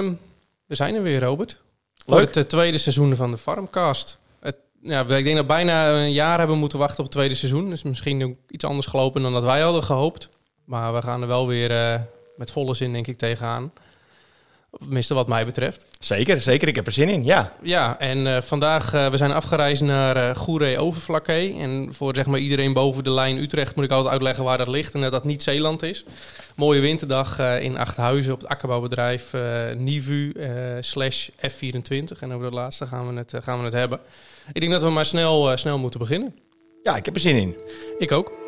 Ehm, we zijn er weer, Robert. Voor het tweede seizoen van de Farmcast. Het, ja, ik denk dat we bijna een jaar hebben moeten wachten op het tweede seizoen. Dus misschien iets anders gelopen dan dat wij hadden gehoopt. Maar we gaan er wel weer eh, met volle zin, denk ik, tegenaan. Tenminste, wat mij betreft. Zeker, zeker. Ik heb er zin in. Ja. Ja, en eh, vandaag, eh, we zijn afgereisd naar eh Goeree Overflakkee. En voor zeg maar iedereen boven de lijn Utrecht moet ik altijd uitleggen waar dat ligt. En dat dat niet Zeeland is. Mooie winterdag eh, in Achthuizen op het akkerbouwbedrijf Nivu slash F24. En over dat laatste gaan we het, gaan we het hebben. Ik denk dat we maar snel, snel moeten beginnen. ja, ik heb er zin in. Ik ook.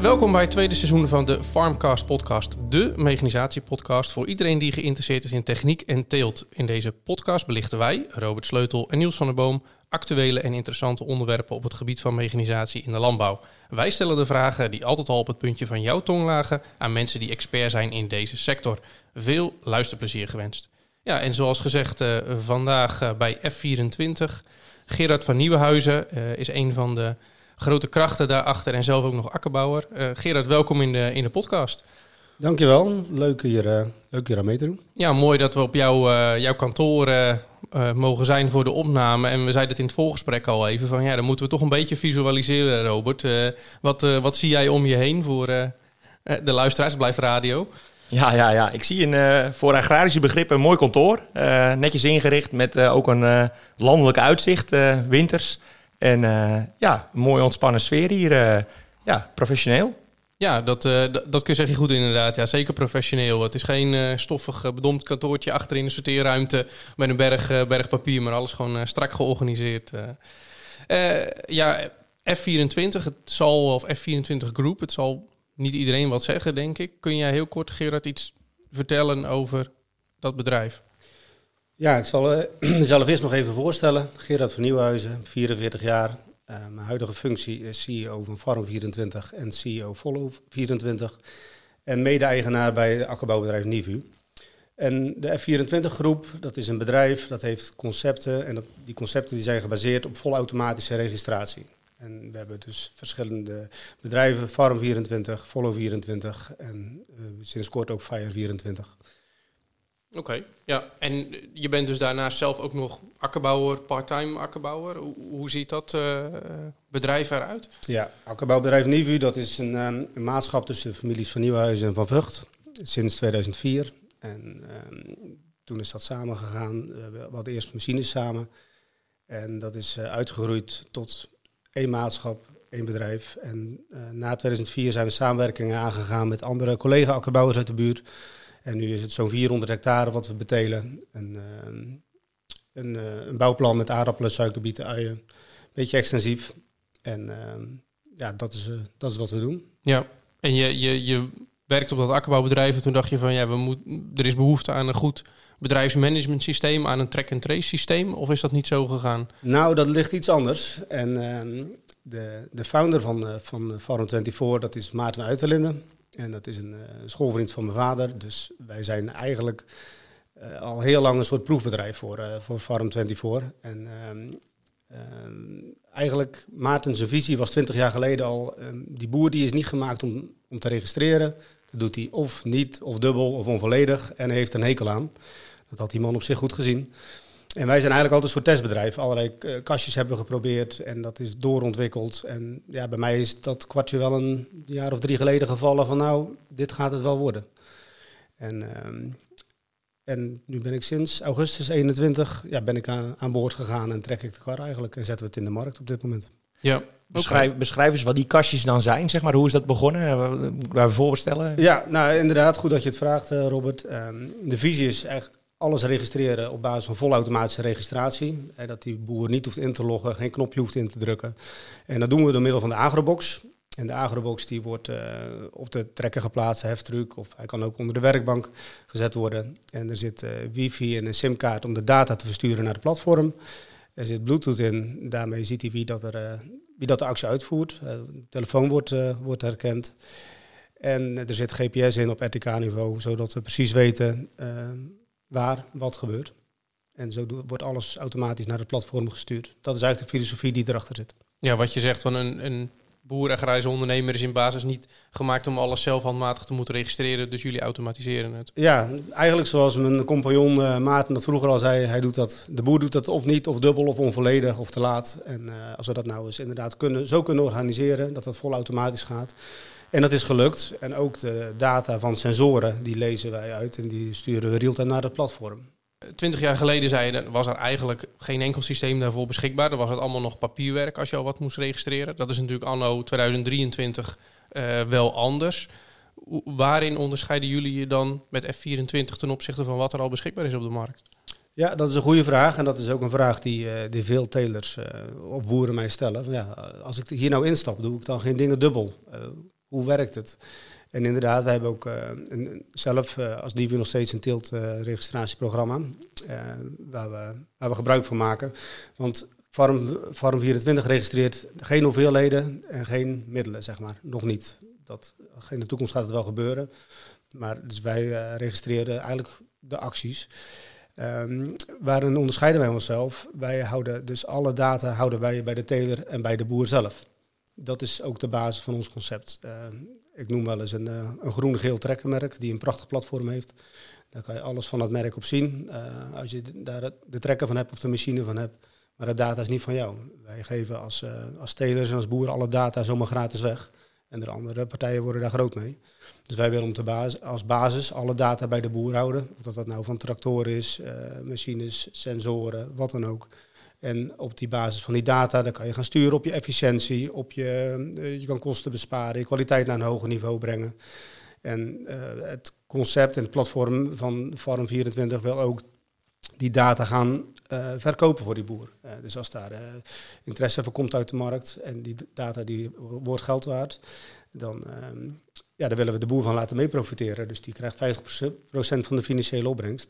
Welkom bij het tweede seizoen van de Farmcast podcast, de mechanisatiepodcast voor iedereen die geïnteresseerd is in techniek en teelt. In deze podcast belichten wij, Robert Sleutel en Niels van der Boom, actuele en interessante onderwerpen op het gebied van mechanisatie in de landbouw. Wij stellen de vragen die altijd al op het puntje van jouw tong lagen aan mensen die expert zijn in deze sector. Veel luisterplezier gewenst. Ja, en zoals gezegd, eh, vandaag eh, bij F24. Gerard van Nieuwenhuizen eh, is een van de grote krachten daarachter en zelf ook nog akkerbouwer. Eh Gerard, welkom in de, in de podcast. Dankjewel, leuk hier, eh, leuk hier aan mee te doen. Ja, mooi dat we op jouw, eh, jouw kantoor mogen zijn voor de opname. En we zeiden het in het voorgesprek al even van ja, dan moeten we toch een beetje visualiseren, Robert. Eh, wat, eh, wat zie jij om je heen voor de luisteraars? Het blijft radio. Ja, ja, ja. Ik zie een, eh, voor agrarische begrippen een mooi kantoor. Eh, netjes ingericht met eh, ook een eh, landelijk uitzicht, eh, winters. En eh, ja, een mooie ontspannen sfeer hier. eh, ja, professioneel. Ja, dat, eh, d- dat kun je zeggen goed inderdaad. Ja, zeker professioneel. Het is geen eh, stoffig bedompt kantoortje achter in de sorteerruimte met een berg, berg papier, maar alles gewoon strak georganiseerd. ja, F24, het zal, of F24 Group, het zal niet iedereen wat zeggen, denk ik. Kun jij heel kort, Gerard, iets vertellen over dat bedrijf? Ja, ik zal eh, mezelf eerst nog even voorstellen. Gerard van Nieuwhuizen, 44 jaar. Eh, mijn huidige functie is CEO van Farm24 en CEO Follow24. En mede-eigenaar bij akkerbouwbedrijf Nivu. En de F24-groep, dat is een bedrijf dat heeft concepten. En dat, die concepten die zijn gebaseerd op volautomatische registratie. En we hebben dus verschillende bedrijven, Farm24, Follow24 en eh, sinds kort ook Fire24. Oké, ja. En je bent dus daarnaast zelf ook nog akkerbouwer, part-time akkerbouwer. Hoe, hoe ziet dat eh, bedrijf eruit? Ja, akkerbouwbedrijf Nivu, dat is een, ehm, een maatschap tussen de families van Nieuwenhuizen en Van Vught sinds 2004. En ehm, toen is dat samengegaan. We hadden eerst machines samen. En dat is eh, uitgegroeid tot één maatschap, één bedrijf. En eh, na 2004 zijn we samenwerkingen aangegaan met andere collega-akkerbouwers uit de buurt. En nu is het zo'n 400 hectare wat we betelen. Een, een, eh, een bouwplan met aardappelen, suikerbieten, uien. Beetje extensief. En ehm, ja, dat is, eh, dat is wat we doen. Ja, en je, je, je werkt op dat akkerbouwbedrijf en toen dacht je van ja, we moet, er is behoefte aan een goed bedrijfsmanagement systeem, aan een track-and-trace systeem, of is dat niet zo gegaan? Nou, dat ligt iets anders. En ehm, de, de founder van, eh, van Farm24, dat is Maarten Uiterlinden. En dat is een eh, schoolvriend van mijn vader. Dus wij zijn eigenlijk eh, al heel lang een soort proefbedrijf voor, eh voor Farm24. En ehm, ehm, eigenlijk, Maarten zijn visie was 20 jaar geleden al... ehm, die boer die is niet gemaakt om, om te registreren. Dat doet hij of niet, of dubbel, of onvolledig. En hij heeft een hekel aan. Dat had die man op zich goed gezien. En wij zijn eigenlijk altijd een soort testbedrijf. Allerlei eh, kastjes hebben we geprobeerd en dat is doorontwikkeld. En ja, bij mij is dat kwartje wel een jaar of drie geleden gevallen van nou, dit gaat het wel worden. En, ehm, en nu ben ik sinds augustus 21 ja, ben ik aan, aan boord gegaan en trek ik de kar eigenlijk en zetten we het in de markt op dit moment. Ja, Beschrijf, beschrijf eens wat die kastjes dan zijn, zeg maar. Hoe is dat begonnen? Eh, Moet ik daar voorstellen? Ja, nou inderdaad, goed dat je het vraagt, eh, Robert. Ehm, de visie is eigenlijk alles registreren op basis van volautomatische registratie. Eh, dat die boer niet hoeft in te loggen, geen knopje hoeft in te drukken. En dat doen we door middel van de agrobox. En de agrobox die wordt eh, op de trekker geplaatst, heftruck, of hij kan ook onder de werkbank gezet worden. En er zit eh, wifi en een simkaart om de data te versturen naar het platform. Er zit bluetooth in, daarmee ziet hij wie dat, er, wie dat de actie uitvoert. De telefoon wordt, wordt herkend. En er zit GPS in op RTK-niveau, zodat we precies weten waar wat gebeurt. En zo wordt alles automatisch naar het platform gestuurd. Dat is eigenlijk de filosofie die erachter zit. Ja, wat je zegt van een, een boer ondernemer is in basis niet gemaakt om alles zelf handmatig te moeten registreren. Dus jullie automatiseren het. Ja, eigenlijk zoals mijn compagnon uh, Maarten dat vroeger al zei. Hij doet dat, de boer doet dat of niet, of dubbel, of onvolledig, of te laat. En uh, als we dat nou eens inderdaad kunnen, zo kunnen organiseren, dat dat vol automatisch gaat. En dat is gelukt. En ook de data van sensoren, die lezen wij uit en die sturen we real-time naar het platform. Twintig jaar geleden zei je, was er eigenlijk geen enkel systeem daarvoor beschikbaar. Dan was het allemaal nog papierwerk als je al wat moest registreren. Dat is natuurlijk anno 2023 uh, wel anders. Waarin onderscheiden jullie je dan met F24 ten opzichte van wat er al beschikbaar is op de markt? Ja, dat is een goede vraag. En dat is ook een vraag die, uh, die veel telers uh, of boeren mij stellen. Van, ja, als ik hier nou instap, doe ik dan geen dingen dubbel? Hoe werkt het? En inderdaad, wij hebben ook uh, een, zelf uh, als Divi nog steeds een teeltregistratieprogramma waar, we, waar we gebruik van maken. Want Farm, Farm 24 registreert geen hoeveelheden en geen middelen, zeg maar. Nog niet. Dat, in de toekomst gaat het wel gebeuren. Maar dus wij registreren eigenlijk de acties. Um, waarin onderscheiden wij onszelf? Wij houden dus alle data houden wij bij de teler en bij de boer zelf. Dat is ook de basis van ons concept. Uh, ik noem wel eens een, uh, een groen-geel trekkermerk die een prachtig platform heeft. Daar kan je alles van het merk op zien. Uh, als je daar de trekker van hebt of de machine van hebt. Maar de data is niet van jou. Wij geven als, als telers en als boer alle data zomaar gratis weg. En de andere partijen worden daar groot mee. Dus wij willen om te basis, als basis alle data bij de boer houden. Of dat, dat nou van tractoren is, machines, sensoren, wat dan ook. En op die basis van die data dan kan je gaan sturen op je efficiëntie, op je, uh, je kan kosten besparen, je kwaliteit naar een hoger niveau brengen. En uh, het concept en het platform van Farm24 wil ook die data gaan uh, verkopen voor die boer. dus als daar interesse voor komt uit de markt en die data die wordt geld waard, dan, ehm, ja, dan willen we de boer van laten mee profiteren. Dus die krijgt 50% van de financiële opbrengst.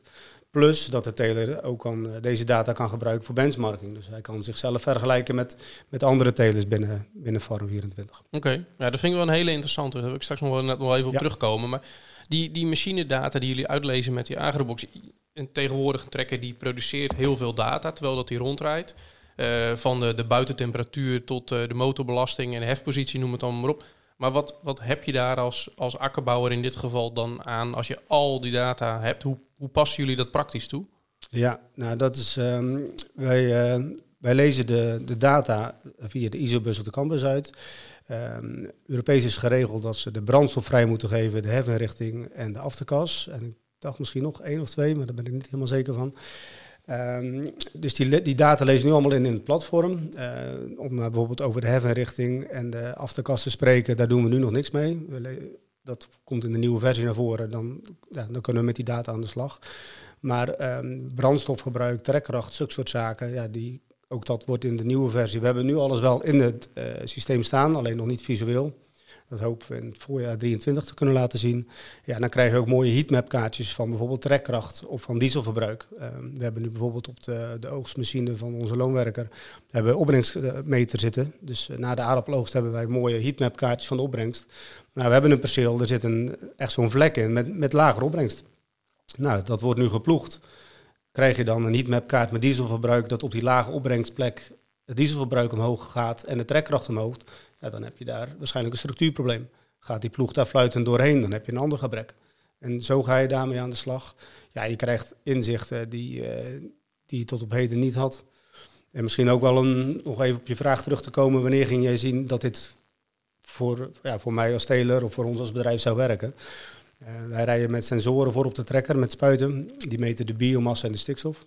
Plus dat de teler ook kan, eh, deze data kan gebruiken voor benchmarking. Dus hij kan zichzelf vergelijken met, met andere telers binnen, binnen Farm24. Oké, okay. ja, dat vind ik wel een hele interessante. Daar wil ik straks nog wel, net wel even op ja. terugkomen. Maar die, die machinedata die jullie uitlezen met die Agrobox... een tegenwoordig een trekker die produceert heel veel data terwijl dat hij rondrijdt. Uh, van de, de buitentemperatuur tot uh, de motorbelasting en de hefpositie, noem het dan maar op. Maar wat, wat heb je daar als, als akkerbouwer in dit geval dan aan als je al die data hebt? Hoe, hoe passen jullie dat praktisch toe? Ja, nou dat is. Um, wij, uh, wij lezen de, de data via de ISO-bus of de campus uit. Um, Europees is geregeld dat ze de brandstof vrij moeten geven, de heffenrichting en de afterkas. En ik dacht misschien nog één of twee, maar daar ben ik niet helemaal zeker van. Um, dus die, die data lezen nu allemaal in, in het platform. Uh, om uh, bijvoorbeeld over de heffenrichting en de afterkast te spreken, daar doen we nu nog niks mee. We dat komt in de nieuwe versie naar voren, dan, ja, dan kunnen we met die data aan de slag. Maar um, brandstofgebruik, trekkracht, zulke soort zaken, ja, die, ook dat wordt in de nieuwe versie. We hebben nu alles wel in het uh, systeem staan, alleen nog niet visueel. Dat hopen we in het voorjaar 23 te kunnen laten zien. Ja, dan krijg je ook mooie heatmap kaartjes van bijvoorbeeld trekkracht of van dieselverbruik. Uh, we hebben nu bijvoorbeeld op de, de oogstmachine van onze loonwerker hebben we opbrengstmeter zitten. Dus uh, na de aardappeloogst hebben wij mooie heatmap kaartjes van de opbrengst. Nou, we hebben een perceel, er zit een, echt zo'n vlek in met, met lagere opbrengst. Nou, dat wordt nu geploegd. Krijg je dan een heatmap kaart met dieselverbruik dat op die lage opbrengstplek het dieselverbruik omhoog gaat en de trekkracht omhoog dan heb je daar waarschijnlijk een structuurprobleem. Gaat die ploeg daar fluitend doorheen, dan heb je een ander gebrek. En zo ga je daarmee aan de slag. Ja, je krijgt inzichten die, uh, die je tot op heden niet had. En misschien ook wel een, nog even op je vraag terug te komen. Wanneer ging jij zien dat dit voor, ja, voor mij als teler of voor ons als bedrijf zou werken? Uh, wij rijden met sensoren voor op de trekker, met spuiten. Die meten de biomassa en de stikstof.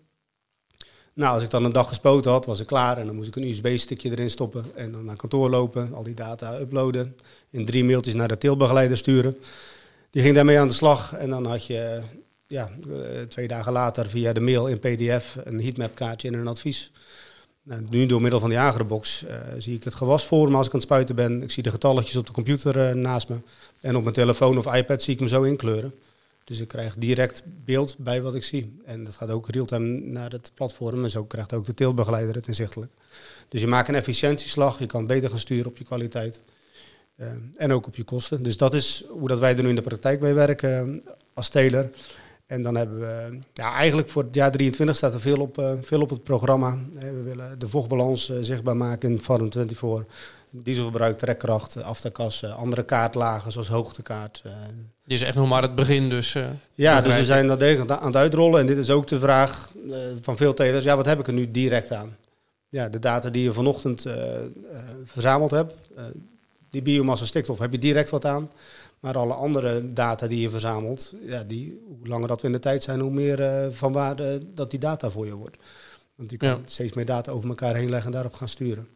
Nou, als ik dan een dag gespoten had, was ik klaar. En dan moest ik een USB-stickje erin stoppen. En dan naar kantoor lopen, al die data uploaden. In drie mailtjes naar de teelbegeleider sturen. Die ging daarmee aan de slag. En dan had je ja, eh, twee dagen later via de mail in PDF een heatmap kaartje en een advies. Nou, nu door middel van die agrobox uh, zie ik het gewas voor als ik aan het spuiten ben. Ik zie de getalletjes op de computer uh, naast me. En op mijn telefoon of iPad zie ik hem zo inkleuren. Dus ik krijg direct beeld bij wat ik zie. En dat gaat ook real-time naar het platform. En zo krijgt ook de teelbegeleider het inzichtelijk. Dus je maakt een efficiëntieslag. Je kan beter gaan sturen op je kwaliteit. Uh, en ook op je kosten. Dus dat is hoe dat wij er nu in de praktijk mee werken als teler. En dan hebben we, ja, eigenlijk voor het jaar 23 staat er veel op, veel op het programma. we willen de vochtbalans zichtbaar maken in Farm 24 dieselverbruik, trekkracht, afterkassen, andere kaartlagen zoals hoogtekaart. Dit is echt nog maar het begin dus. Ja, dus we zijn dat degelijk aan het uitrollen. En dit is ook de vraag van veel telers. Ja, wat heb ik er nu direct aan? Ja, de data die je vanochtend verzameld hebt, die biomassa stikstof, heb je direct wat aan. Maar alle andere data die je verzamelt, ja, die, hoe langer dat we in de tijd zijn, hoe meer van waarde dat die data voor je wordt. Want je kan steeds meer data over elkaar heen leggen en daarop gaan sturen.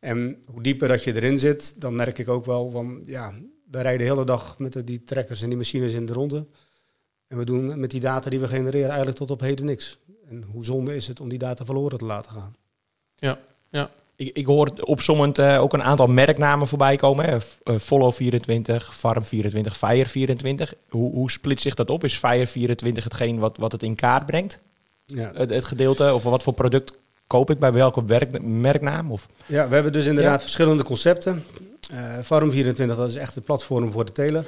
En hoe dieper dat je erin zit, dan merk ik ook wel van, ja, we rijden de hele dag met die trekkers en die machines in de ronde. En we doen met die data die we genereren eigenlijk tot op heden niks. En hoe zonde is het om die data verloren te laten gaan? Ja, ja. Ik, ik hoor opzommend uh, ook een aantal merknamen voorbij komen. Hè. Uh, Follow 24, Farm 24, Fire 24. Hoe, hoe split zich dat op? Is Fire 24 hetgeen wat, wat het in kaart brengt? Ja. Het, het gedeelte, of wat voor product koop ik bij welke werk, merknaam? Of? Ja, we hebben dus inderdaad verschillende concepten. Uh, Farm24, dat is echt het platform voor de teler.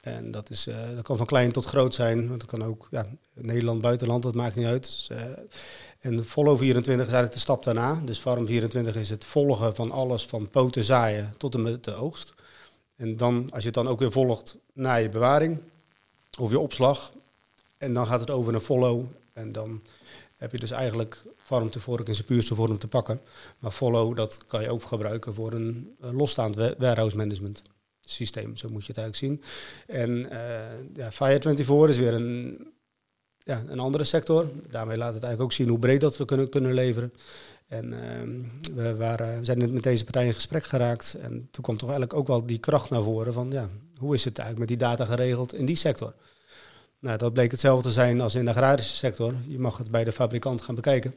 En dat, is, uh, dat kan van klein tot groot zijn. Dat kan ook ja, Nederland, buitenland, dat maakt niet uit. Dus, uh, en Follow24 is eigenlijk de stap daarna. Dus Farm24 is het volgen van alles van poten zaaien tot en met de oogst. En dan, als je het dan ook weer volgt naar je bewaring of je opslag. En dan gaat het over een follow. En dan heb je dus eigenlijk farm te in zijn puurste vorm te pakken. Maar follow, dat kan je ook gebruiken voor een losstaand warehouse management systeem. Zo moet je het eigenlijk zien. En uh, ja, Fire24 is weer een, ja, een andere sector. Daarmee laat het eigenlijk ook zien hoe breed dat we kunnen, kunnen leveren. En uh, we, waren, we zijn met deze partij in gesprek geraakt. En toen kwam toch eigenlijk ook wel die kracht naar voren van ja, hoe is het eigenlijk met die data geregeld in die sector? Nou, dat bleek hetzelfde te zijn als in de agrarische sector. Je mag het bij de fabrikant gaan bekijken.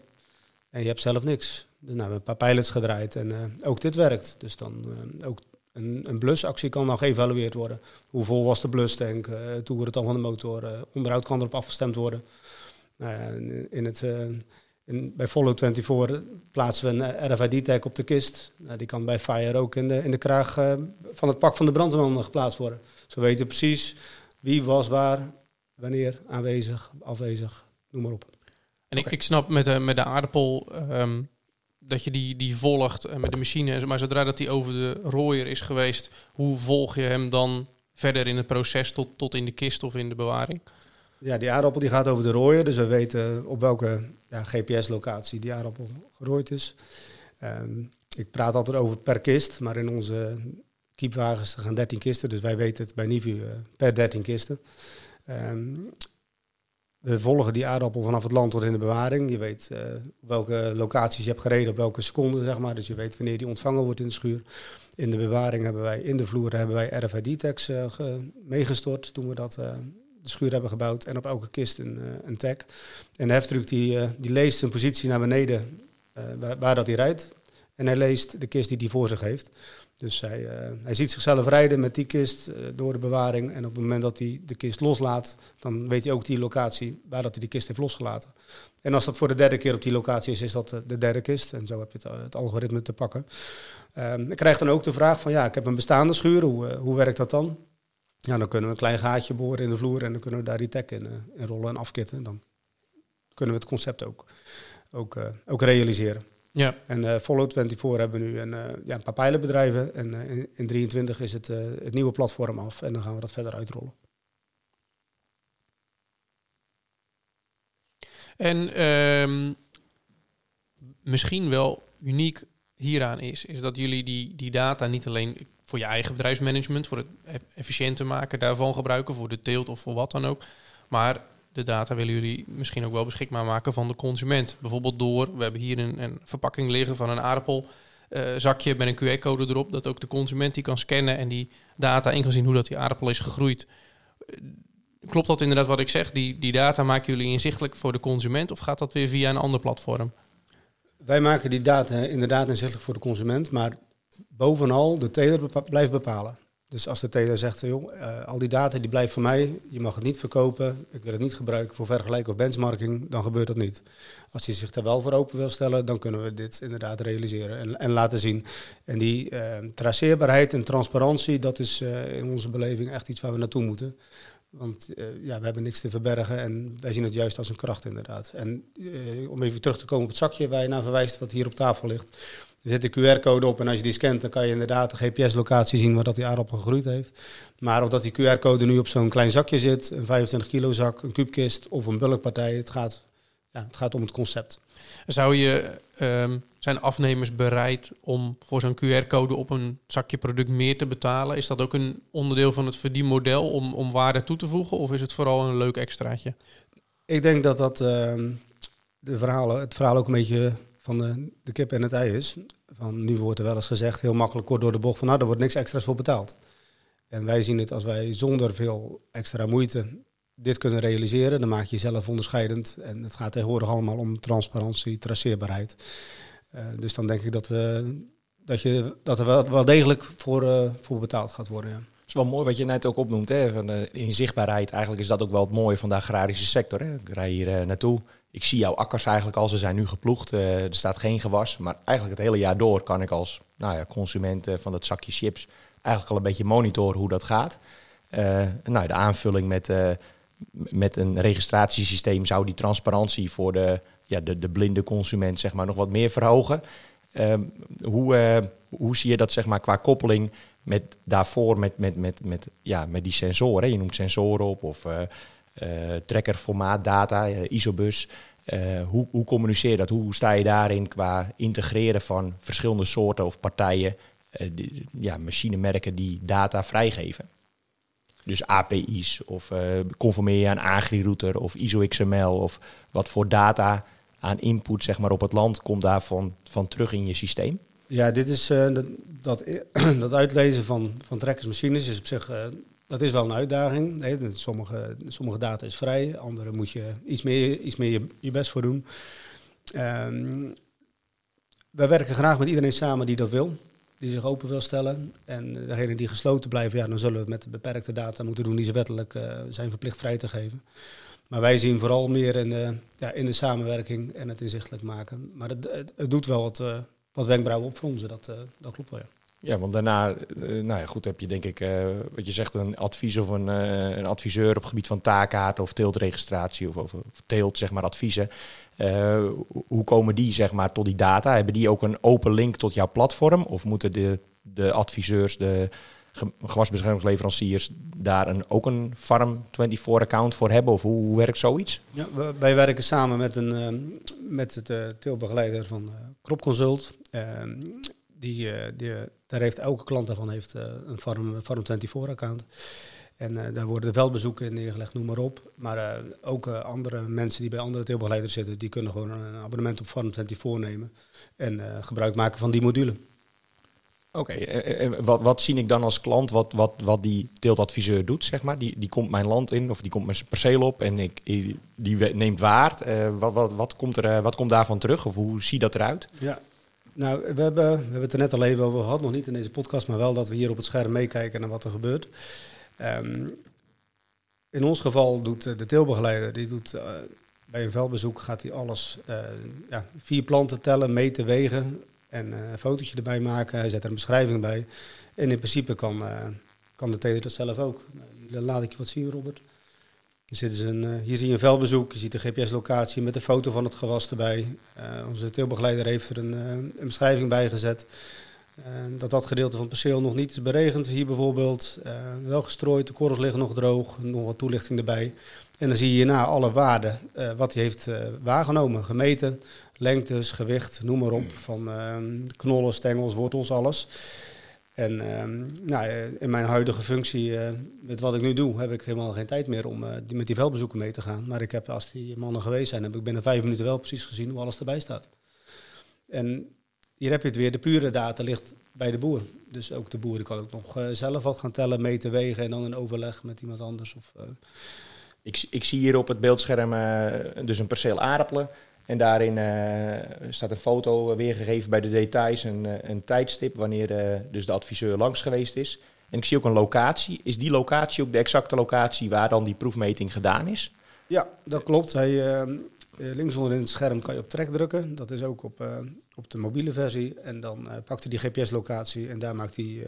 En je hebt zelf niks. Dus nou, we hebben een paar pilots gedraaid en uh, ook dit werkt. Dus dan uh, ook een, een blusactie kan dan geëvalueerd worden. Hoe vol was de blustank? Uh, het dan van de motor? onderhoud kan erop afgestemd worden. in het, in, bij Follow 24 plaatsen we een RFID-tag op de kist. Nou, die kan bij Fire ook in de, in de kraag van het pak van de brandweerman geplaatst worden. Zo weten we precies wie was waar, wanneer, aanwezig, afwezig, noem maar op. En ik, ik snap met de, met de aardappel ehm, dat je die, die volgt uh, met de machine. Maar zodra dat die over de rooier is geweest, hoe volg je hem dan verder in het proces tot, tot in de kist of in de bewaring? Ja, die aardappel die gaat over de rooier. Dus we weten op welke ja, GPS-locatie die aardappel gerooid is. Ehm, ik praat altijd over per kist, maar in onze kiepwagens gaan 13 kisten. Dus wij weten het bij Nivu uh, per 13 kisten. Um, we volgen die aardappel vanaf het land tot in de bewaring. Je weet uh, welke locaties je hebt gereden, op welke seconden, zeg maar. Dus je weet wanneer die ontvangen wordt in de schuur. In de bewaring hebben wij, in de vloer hebben wij RFID-tags uh, meegestort toen we dat, uh, de schuur hebben gebouwd. En op elke kist een, een tag. En de heftruck die, die leest een positie naar beneden waar, waar, dat hij rijdt. En hij leest de kist die hij voor zich heeft. Dus hij, uh, hij ziet zichzelf rijden met die kist uh, door de bewaring. En op het moment dat hij de kist loslaat, dan weet hij ook die locatie waar dat hij die kist heeft losgelaten. En als dat voor de derde keer op die locatie is, is dat de derde kist. En zo heb je het, algoritme te pakken. Um, ik krijg dan ook de vraag van, ja, ik heb een bestaande schuur, hoe, hoe werkt dat dan? Ja, dan kunnen we een klein gaatje boren in de vloer en dan kunnen we daar die tag in, rollen en afkitten. Dan kunnen we het concept ook, ook, ook realiseren. Ja. En uh, Follow 24 hebben we nu een, uh, ja, een paar pijlenbedrijven. En uh, in, in 23 is het, het nieuwe platform af. En dan gaan we dat verder uitrollen. En um, misschien wel uniek hieraan is, is dat jullie die, die data niet alleen voor je eigen bedrijfsmanagement, voor het e-, efficiënter maken daarvan gebruiken, voor de teelt of voor wat dan ook, maar de data willen jullie misschien ook wel beschikbaar maken van de consument. Bijvoorbeeld door, we hebben hier een, een verpakking liggen van een aardappel. Uh, zakje met een QR-code erop, dat ook de consument die kan scannen en die data in kan zien hoe dat die aardappel is gegroeid. Uh, klopt dat inderdaad wat ik zeg? Die, die data maken jullie inzichtelijk voor de consument of gaat dat weer via een ander platform? Wij maken die data inderdaad inzichtelijk voor de consument, maar bovenal de teler blijft bepalen. Dus als de teler zegt, joh, uh, al die data die blijft voor mij, je mag het niet verkopen, ik wil het niet gebruiken voor vergelijk of benchmarking, dan gebeurt dat niet. Als hij zich daar wel voor open wil stellen, dan kunnen we dit inderdaad realiseren en, en laten zien. En die uh, traceerbaarheid en transparantie, dat is uh, in onze beleving echt iets waar we naartoe moeten. Want ja, we hebben niks te verbergen en wij zien het juist als een kracht inderdaad. En om even terug te komen op het zakje waar je naar verwijst, wat hier op tafel ligt. Er zit een QR-code op en als je die scant, dan kan je inderdaad de GPS-locatie zien waar dat die aardappel gegroeid heeft. Maar of dat die QR-code nu op zo'n klein zakje zit, een 25 kilo zak, een kuubkist of een bulkpartij, het gaat, ja, het gaat om het concept. Zou je, um, zijn afnemers bereid om voor zo'n QR-code op een zakje product meer te betalen? Is dat ook een onderdeel van het verdienmodel om, om waarde toe te voegen of is het vooral een leuk extraatje? Ik denk dat dat uh, de verhalen, het verhaal ook een beetje van de, de kip en het ei is. Van, nu wordt er wel eens gezegd, heel makkelijk kort door de bocht, van nou, er wordt niks extra's voor betaald. En wij zien het als wij zonder veel extra moeite dit kunnen realiseren, dan maak je jezelf onderscheidend. En het gaat tegenwoordig allemaal om transparantie, traceerbaarheid. Uh, dus dan denk ik dat, we, dat, je, dat er wel, wel degelijk voor, uh, voor betaald gaat worden. Ja. Het is wel mooi wat je net ook opnoemt. Hè? Van de inzichtbaarheid, eigenlijk is dat ook wel het mooie van de agrarische sector. Hè? Ik rij hier uh, naartoe ik zie jouw akkers eigenlijk al, ze zijn nu geploegd. Uh, er staat geen gewas. Maar eigenlijk het hele jaar door kan ik als nou ja, consument van dat zakje chips eigenlijk al een beetje monitoren hoe dat gaat. Uh, nou, de aanvulling met, met een registratiesysteem zou die transparantie voor de, ja, de, de blinde consument zeg maar, nog wat meer verhogen. Ehm, hoe, hoe zie je dat zeg maar, qua koppeling met daarvoor met, met, met, met, ja, met die sensoren? Je noemt sensoren op of uh, trekkerformaat data, uh, isobus. Uh, hoe, hoe communiceer je dat? Hoe sta je daarin qua integreren van verschillende soorten of partijen, die, ja, machinemerken die data vrijgeven? Dus API's of conformeer je aan AgriRouter of ISO-XML of wat voor data aan input zeg maar, op het land komt daarvan van terug in je systeem? Ja, dit is, dat, dat, dat, uitlezen van, van trekkersmachines is op zich dat is wel een uitdaging. Nee, sommige, sommige data is vrij, andere moet je iets meer, iets meer je, je best voor doen. Um, wij werken graag met iedereen samen die dat wil, die zich open wil stellen. En degene die gesloten blijven, ja, dan zullen we het met de beperkte data moeten doen die ze wettelijk uh, zijn verplicht vrij te geven. Maar wij zien vooral meer in de, ja, in de samenwerking en het inzichtelijk maken. Maar het, het, doet wel wat, uh, wat wenkbrauwen opfronsen, dat, uh, dat klopt wel. Ja. Ja, want daarna, uh, nou ja, goed, heb je denk ik, uh, wat je zegt, een advies of een, uh, een adviseur op gebied van taakkaart of teeltregistratie of, of teelt, zeg maar, adviezen. hoe komen die, zeg maar, tot die data? Hebben die ook een open link tot jouw platform? Of moeten de, de adviseurs, de gewasbeschermingsleveranciers daar een, ook een Farm24-account voor hebben? Of hoe, werkt zoiets? Ja, wij werken samen met, een, met de teelbegeleider van Kropconsult. Ehm, die, die, daar heeft elke klant daarvan heeft, uh, een Farm, Farm24-account. En uh, daar worden veldbezoeken in neergelegd, noem maar op. Maar uh, ook andere mensen die bij andere teelbegeleiders zitten, die kunnen gewoon een abonnement op Farm24 nemen. En gebruik maken van die module. Oké, okay, wat, wat zie ik dan als klant wat, wat, wat die teeltadviseur doet, zeg maar? Die, die komt mijn land in of die komt mijn perceel op en ik, die neemt waard. wat, wat, wat, komt er, wat komt daarvan terug of hoe ziet dat eruit? Ja, nou, we hebben, we hebben het er net al even over gehad, nog niet in deze podcast, maar wel dat we hier op het scherm meekijken naar wat er gebeurt. Um, in ons geval doet de teelbegeleider, die doet uh, bij een veldbezoek gaat hij alles, uh, ja, vier planten tellen, meten, wegen en een fotootje erbij maken. Hij zet er een beschrijving bij. En in principe kan, kan de teler dat zelf ook. Nou, laat ik je wat zien, Robert. Hier, een, uh, hier zie je een veldbezoek, je ziet de GPS-locatie met een foto van het gewas erbij. Uh, onze teelbegeleider heeft er een, uh, een beschrijving bij gezet. dat dat gedeelte van het perceel nog niet is beregend. Hier bijvoorbeeld wel gestrooid, de korrels liggen nog droog, nog wat toelichting erbij. En dan zie je hierna alle waarden, wat hij heeft waargenomen, gemeten. Lengtes, gewicht, noem maar op. Van knollen, stengels, wortels, alles. En uh, nou, in mijn huidige functie, uh, met wat ik nu doe, heb ik helemaal geen tijd meer om die, met die veldbezoeken mee te gaan. Maar ik heb, als die mannen geweest zijn, heb ik binnen vijf minuten wel precies gezien hoe alles erbij staat. En hier heb je het weer, de pure data ligt bij de boer. Dus ook de boer kan ook nog zelf wat gaan tellen, meten, wegen en dan in overleg met iemand anders. Of, ik, ik zie hier op het beeldscherm dus een perceel aardappelen. En daarin uh, staat een foto weergegeven bij de details, een, een tijdstip wanneer dus de adviseur langs geweest is. En ik zie ook een locatie. Is die locatie ook de exacte locatie waar dan die proefmeting gedaan is? Ja, dat klopt. Hij, links onder in het scherm kan je op trek drukken. Dat is ook op, op de mobiele versie. En dan uh, pakt hij die GPS-locatie en daar maakt, hij,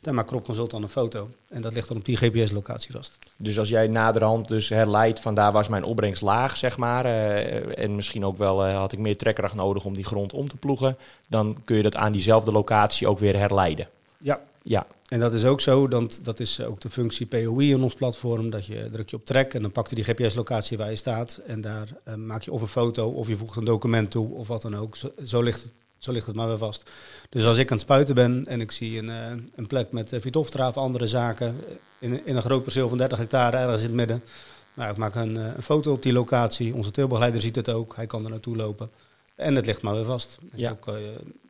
daar maakt Crop Consult dan een foto. En dat ligt dan op die GPS-locatie vast. Dus als jij naderhand dus herleidt van daar was mijn opbrengst laag, zeg maar. en misschien ook wel had ik meer trekkracht nodig om die grond om te ploegen. Dan kun je dat aan diezelfde locatie ook weer herleiden. Ja. Ja, en dat is ook zo, dat, dat is ook de functie POI in ons platform. Dat je druk je op trek en dan pakt hij die GPS-locatie waar je staat. En daar uh, maak je of een foto of je voegt een document toe of wat dan ook. Zo, zo, ligt, het, zo ligt het maar weer vast. Dus als ik aan het spuiten ben en ik zie een, uh, een plek met uh, andere zaken. In, in een groot perceel van 30 hectare ergens in het midden. Nou, ik maak een, een foto op die locatie. Onze teelbegeleider ziet het ook. Hij kan er naartoe lopen. En het ligt maar weer vast. Ja. Ook,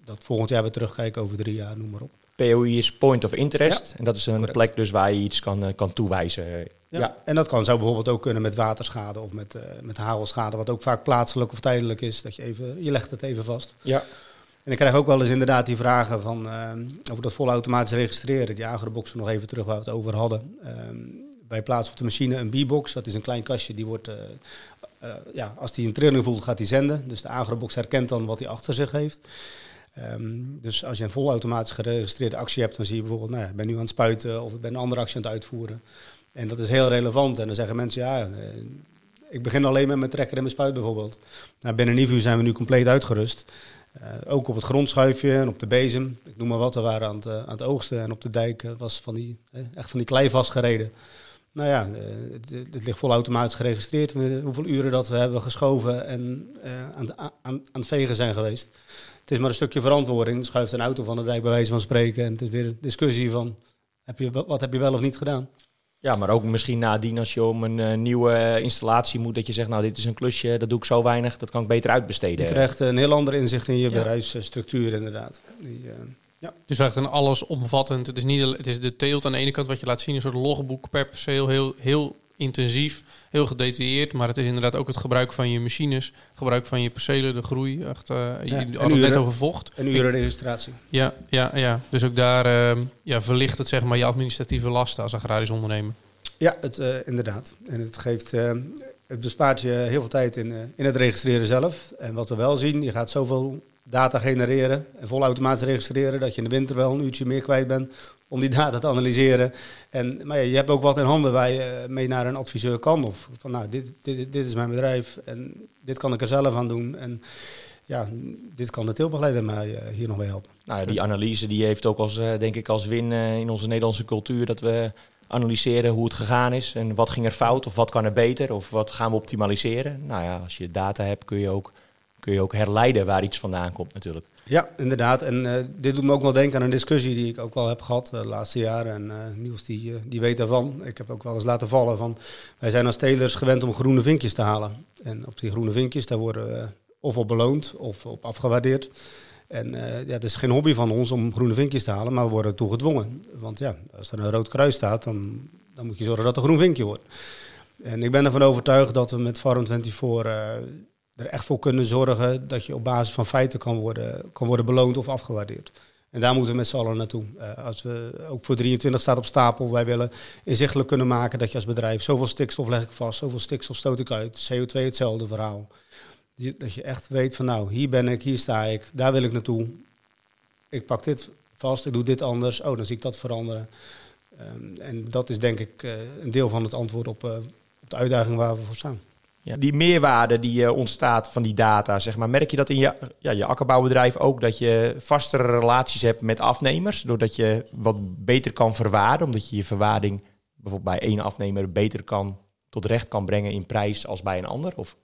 dat volgend jaar weer terugkijken over drie jaar, noem maar op. POI is Point of Interest. En dat is een plek dus waar je iets kan, eh, kan toewijzen. Ja. ja. en dat kan, zou bijvoorbeeld ook kunnen met waterschade of met, uh, met hagelschade, wat ook vaak plaatselijk of tijdelijk is. Dat je even, je legt het even vast. Ja. En ik krijg ook wel eens inderdaad die vragen van, uh, over dat volautomatisch registreren. Die agroboxen nog even terug waar we het over hadden. Uh, wij plaatsen op de machine een B-box. Dat is een klein kastje, die wordt, ja, als die een trilling voelt, gaat die zenden. Dus de agrobox herkent dan wat hij achter zich heeft. Um, dus als je een volautomatisch geregistreerde actie hebt, dan zie je bijvoorbeeld, nou ja, ik ben nu aan het spuiten of ik ben een andere actie aan het uitvoeren. En dat is heel relevant. En dan zeggen mensen, ja, uh, ik begin alleen met mijn trekker en mijn spuit bijvoorbeeld. Nou, binnen Nivu zijn we nu compleet uitgerust. Uh, ook op het grondschuifje en op de bezem. Ik noem maar wat, we waren aan het, uh, aan het oogsten en op de dijk was van die, echt van die klei vastgereden. Nou ja, het, het, ligt volautomatisch geregistreerd. Hoeveel uren dat we hebben geschoven en aan, aan, aan het vegen zijn geweest het is maar een stukje verantwoording. Schuift een auto van de dijk bij wijze van spreken. En het is weer een discussie van, heb je, wat heb je wel of niet gedaan? Ja, maar ook misschien nadien als je om een uh, nieuwe installatie moet, dat je zegt, nou dit is een klusje, dat doe ik zo weinig, dat kan ik beter uitbesteden. Je krijgt een heel ander inzicht in je ja. bedrijfsstructuur inderdaad. Die, uh, ja. Dus eigenlijk een allesomvattend, het is, niet, het is de teelt aan de ene kant wat je laat zien, een soort logboek per perceel, heel, heel intensief, heel gedetailleerd. Maar het is inderdaad ook het gebruik van je machines, gebruik van je percelen, de groei. Echt, uh, ja, je had het net over vocht. En urenregistratie. Ja, ja, ja. Dus ook daar uh, ja, verlicht het zeg maar je administratieve lasten als agrarisch ondernemer. Ja, het, uh, inderdaad. En het geeft... het bespaart je heel veel tijd in, in het registreren zelf. En wat we wel zien, je gaat zoveel data genereren en volautomatisch registreren, dat je in de winter wel een uurtje meer kwijt bent om die data te analyseren. En, maar ja, je hebt ook wat in handen waar je mee naar een adviseur kan. Of van nou, dit, dit, dit is mijn bedrijf en dit kan ik er zelf aan doen. En ja, dit kan de teelbegeleider mij uh, hier nog mee helpen. Nou die analyse die heeft ook als, uh, denk ik, als win in onze Nederlandse cultuur dat we analyseren hoe het gegaan is en wat ging er fout of wat kan er beter of wat gaan we optimaliseren. Nou ja, als je data hebt kun je ook, kun je ook herleiden waar iets vandaan komt natuurlijk. Ja, inderdaad. En uh, dit doet me ook wel denken aan een discussie die ik ook wel heb gehad uh, de laatste jaren. En uh, Niels die, die weet daarvan. Ik heb ook wel eens laten vallen van... Wij zijn als telers gewend om groene vinkjes te halen. En op die groene vinkjes, daar worden we of op beloond of op afgewaardeerd. En ja, het is geen hobby van ons om groene vinkjes te halen, maar we worden toe gedwongen. Want ja, als er een rood kruis staat, dan, dan moet je zorgen dat er een groen vinkje wordt. En ik ben ervan overtuigd dat we met Farm24 er echt voor kunnen zorgen dat je op basis van feiten kan worden, kan worden beloond of afgewaardeerd. En daar moeten we met z'n allen naartoe. Uh, als we ook voor 23 staat op stapel, wij willen inzichtelijk kunnen maken dat je als bedrijf zoveel stikstof leg ik vast, zoveel stikstof stoot ik uit, CO2 hetzelfde verhaal. Dat je echt weet van nou, hier ben ik, hier sta ik, daar wil ik naartoe. Ik pak dit vast, ik doe dit anders, oh dan zie ik dat veranderen. Um, en dat is denk ik uh, een deel van het antwoord op, uh, op de uitdaging waar we voor staan. Ja, die meerwaarde die uh, ontstaat van die data, zeg maar, merk je dat in je, ja, je akkerbouwbedrijf ook dat je vastere relaties hebt met afnemers, doordat je wat beter kan verwaarden, omdat je je verwaarding bijvoorbeeld bij één afnemer beter kan tot recht kan brengen in prijs als bij een ander? Of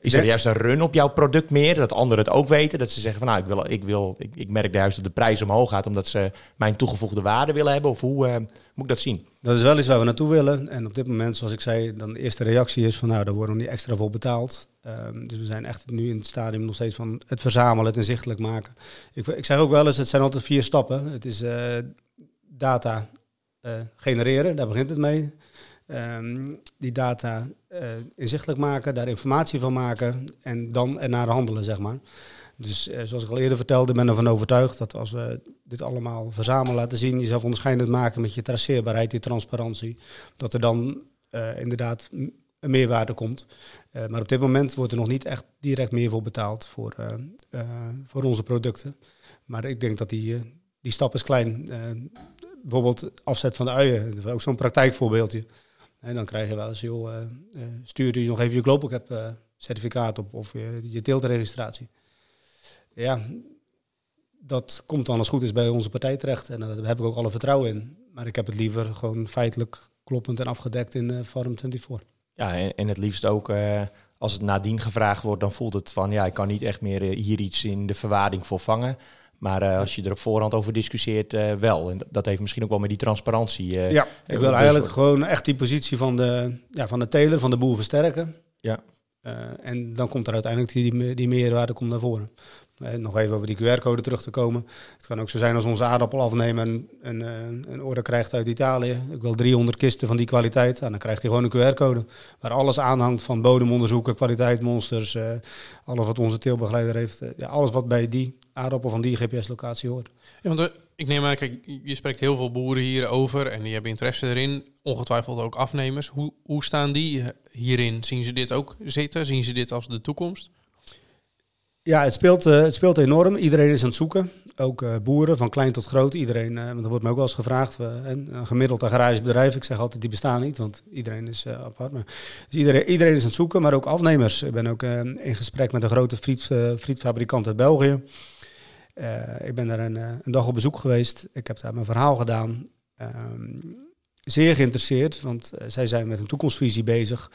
is er juist een run op jouw product meer, dat anderen het ook weten, dat ze zeggen van nou, ik wil, ik wil, ik, ik merk juist dat de prijs omhoog gaat omdat ze mijn toegevoegde waarde willen hebben, of hoe uh, moet ik dat zien? Dat is wel iets waar we naartoe willen. En op dit moment, zoals ik zei, dan de eerste reactie is van nou, daar worden we niet extra voor betaald. Um, dus we zijn echt nu in het stadium nog steeds van het verzamelen, het inzichtelijk maken. Ik, ik zeg ook wel eens, het zijn altijd vier stappen. Het is uh, data uh, genereren, daar begint het mee. Um, die data uh, inzichtelijk maken, daar informatie van maken en dan ernaar handelen, zeg maar. Dus zoals ik al eerder vertelde, ben ervan overtuigd dat als we dit allemaal verzamelen, laten zien, jezelf onderscheidend maken met je traceerbaarheid, die transparantie, dat er dan inderdaad een meerwaarde komt. maar op dit moment wordt er nog niet echt direct meer voor betaald voor, voor onze producten. Maar ik denk dat die, die stap is klein bijvoorbeeld afzet van de uien. Dat is ook zo'n praktijkvoorbeeldje. En dan krijg je wel eens, joh, uh, stuur je nog even je Global Cap uh, certificaat op of je, je teeltregistratie. Ja, dat komt dan als goed is bij onze partij terecht. En daar heb ik ook alle vertrouwen in. Maar ik heb het liever gewoon feitelijk kloppend en afgedekt in uh, Farm 24. Ja, en, en het liefst ook als het nadien gevraagd wordt, dan voelt het van ja, ik kan niet echt meer hier iets in de verwaarding voor vangen. Maar uh, als je er op voorhand over discussieert, uh, wel. En dat heeft misschien ook wel met die transparantie. Uh, ja, ik wil eigenlijk gewoon echt die positie van de, ja, van de teler, van de boer versterken. Ja. en dan komt er uiteindelijk die, die meerwaarde komt naar voren. nog even over die QR-code terug te komen. Het kan ook zo zijn als onze aardappel afnemen en een, een order krijgt uit Italië. Ik wil 300 kisten van die kwaliteit. En dan krijgt hij gewoon een QR-code. Waar alles aanhangt van bodemonderzoeken, kwaliteitsmonsters. alles wat onze teelbegeleider heeft. ja, alles wat bij die aardappel van die GPS-locatie hoort. Ja, want ik neem aan, kijk, je spreekt heel veel boeren hierover en die hebben interesse erin. Ongetwijfeld ook afnemers. Hoe, hoe staan die hierin? Zien ze dit ook zitten? Zien ze dit als de toekomst? Ja, het speelt, uh, het speelt enorm. Iedereen is aan het zoeken. Ook uh, boeren, van klein tot groot. Iedereen, uh, want er wordt me ook wel eens gevraagd. een gemiddeld agrarisch bedrijf. Ik zeg altijd, die bestaan niet, want iedereen is apart. Maar, dus iedereen, iedereen is aan het zoeken, maar ook afnemers. Ik ben ook in gesprek met een grote friet, frietfabrikant uit België. Uh, ik ben daar een, eh, een, dag op bezoek geweest. Ik heb daar mijn verhaal gedaan. Ehm, zeer geïnteresseerd, want uh, zij zijn met een toekomstvisie bezig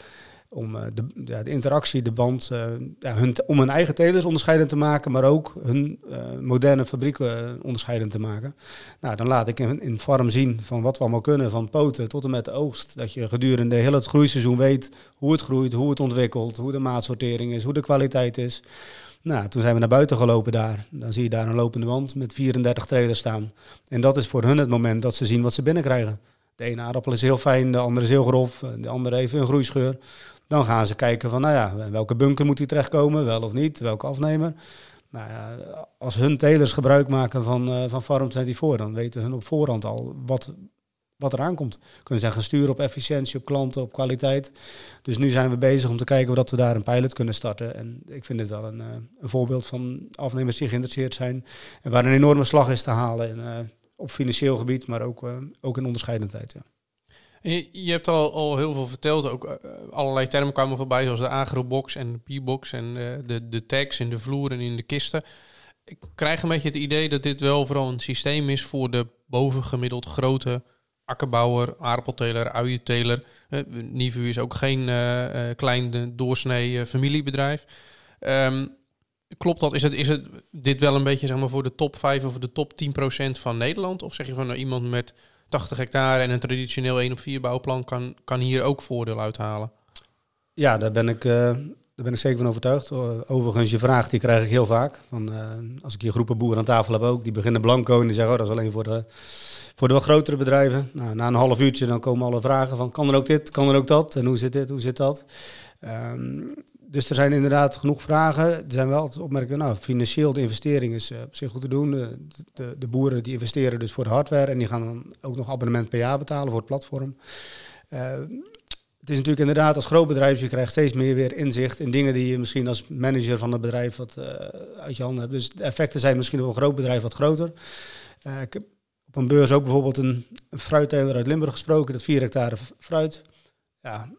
om de, de, interactie, de band, ja, hun, om hun eigen telers onderscheidend te maken, maar ook hun moderne fabrieken onderscheidend te maken. Nou, dan laat ik in, in farm zien van wat we allemaal kunnen, van poten tot en met de oogst. Dat je gedurende heel het groeiseizoen weet hoe het groeit, hoe het ontwikkelt, hoe de maatsortering is, hoe de kwaliteit is. Nou, toen zijn we naar buiten gelopen daar. Dan zie je daar een lopende wand met 34 trailers staan. En dat is voor hun het moment dat ze zien wat ze binnenkrijgen. De ene aardappel is heel fijn, de andere is heel grof, de andere heeft een groeischeur. Dan gaan ze kijken van, nou ja, welke bunker moet hij terechtkomen, wel of niet, welke afnemer. Nou ja, als hun telers gebruik maken van, uh, van Farm 24, dan weten hun op voorhand al wat, wat eraan komt. Kunnen ze gaan sturen op efficiëntie, op klanten, op kwaliteit. Dus nu zijn we bezig om te kijken of we daar een pilot kunnen starten. En ik vind dit wel een, uh, een voorbeeld van afnemers die geïnteresseerd zijn. En waar een enorme slag is te halen uh, op financieel gebied, maar ook, uh, ook in onderscheidendheid. Ja. Je, je, hebt al, al heel veel verteld. Ook allerlei termen kwamen voorbij, zoals de agrobox en de p-box en de, de tags in de vloer en in de kisten. Ik krijg een beetje het idee dat dit wel vooral een systeem is voor de bovengemiddeld grote akkerbouwer, aardappelteler, uienteler. Uh, Nivu is ook geen uh, klein doorsnee familiebedrijf. Um, klopt dat? Is, het, is het dit wel een beetje zeg maar, voor de top 5 of de top 10 procent van Nederland? Of zeg je van nou, iemand met 80 hectare en een traditioneel 1 op 4 bouwplan kan, kan hier ook voordeel uithalen? Ja, daar ben ik, daar ben ik zeker van overtuigd. Overigens, je vraag die krijg ik heel vaak. Als ik hier groepen boeren aan tafel heb ook, die beginnen blanco en die zeggen, oh, dat is alleen voor de voor de wat grotere bedrijven, nou, na een half uurtje dan komen alle vragen van kan er ook dit, kan er ook dat en hoe zit dit, hoe zit dat. Um, dus er zijn inderdaad genoeg vragen. Er zijn wel altijd opmerkingen, nou, financieel de investering is uh, op zich goed te doen. De, de, de, boeren die investeren dus voor de hardware en die gaan dan ook nog abonnement per jaar betalen voor het platform. Uh, het is natuurlijk inderdaad als groot bedrijf, je krijgt steeds meer weer inzicht in dingen die je misschien als manager van het bedrijf wat uh, uit je handen hebt. Dus de effecten zijn misschien op een groot bedrijf wat groter. heb op een beurs ook bijvoorbeeld een, een fruitteler uit Limburg gesproken, dat 4 hectare fruit. Ja,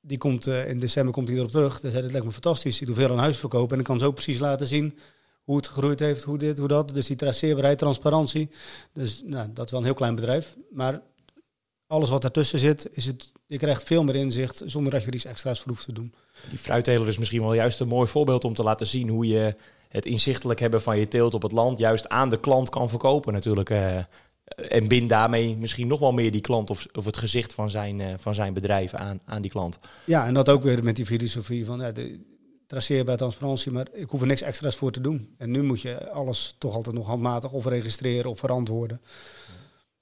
die komt uh, in december komt hij erop terug. Dus dat lijkt me fantastisch. Ik doe veel aan huisverkoop en ik kan zo precies laten zien hoe het gegroeid heeft, hoe dit, hoe dat. Dus die traceerbaarheid, transparantie. Dus nou, dat is wel een heel klein bedrijf. Maar alles wat ertussen zit, is het, je krijgt veel meer inzicht zonder dat je er iets extra's voor hoeft te doen. Die fruitteler is misschien wel juist een mooi voorbeeld om te laten zien hoe je het inzichtelijk hebben van je teelt op het land juist aan de klant kan verkopen natuurlijk. Uh, en bind daarmee misschien nog wel meer die klant of, of het gezicht van zijn, uh, van zijn bedrijf aan, aan die klant. Ja, en dat ook weer met die filosofie van ja, de, traceerbaar transparantie, maar ik hoef er niks extra's voor te doen. En nu moet je alles toch altijd nog handmatig of registreren of verantwoorden.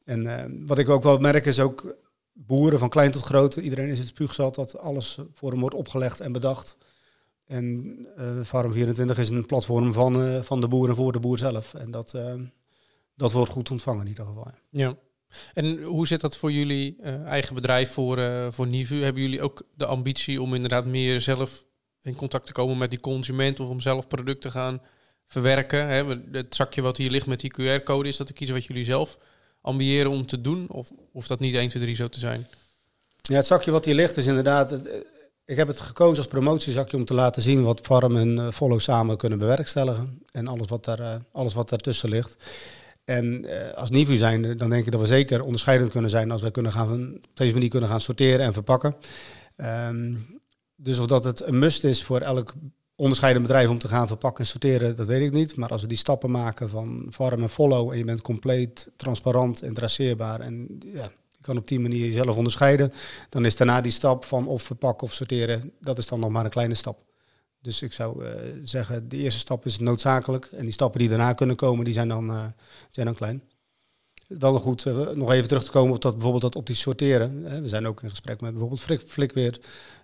En uh, wat ik ook wel merk is ook boeren van klein tot groot, iedereen is het spuugzat dat alles voor hem wordt opgelegd en bedacht. En uh, Farm 24 is een platform van, uh, van de boeren voor de boer zelf. En dat, dat wordt goed ontvangen in ieder geval. Ja. En hoe zit dat voor jullie eigen bedrijf, voor, voor Nivu? Hebben jullie ook de ambitie om inderdaad meer zelf in contact te komen met die consument of om zelf producten te gaan verwerken? Hè? Het zakje wat hier ligt met die QR-code, is dat ook iets wat jullie zelf ambiëren om te doen? Of hoeft dat niet 1, 2, 3 zo te zijn? Ja, het zakje wat hier ligt is inderdaad... Ik heb het gekozen als promotiezakje om te laten zien wat Farm en Follow samen kunnen bewerkstelligen. En alles wat, daar, alles wat daartussen ligt. En uh, als Nivu zijn, dan denk ik dat we zeker onderscheidend kunnen zijn als we kunnen gaan, op deze manier kunnen gaan sorteren en verpakken. Um, dus of dat het een must is voor elk onderscheidend bedrijf om te gaan verpakken en sorteren, dat weet ik niet. Maar als we die stappen maken van farm en follow en je bent compleet transparant en traceerbaar en ja, je kan op die manier jezelf onderscheiden, dan is daarna die stap van of verpakken of sorteren, dat is dan nog maar een kleine stap. Dus ik zou uh, zeggen, de eerste stap is noodzakelijk en die stappen die daarna kunnen komen, die zijn dan, uh, zijn dan klein. Wel nog goed, uh, nog even terug te komen op dat bijvoorbeeld dat optisch sorteren. We zijn ook in gesprek met bijvoorbeeld Flik, Flikweer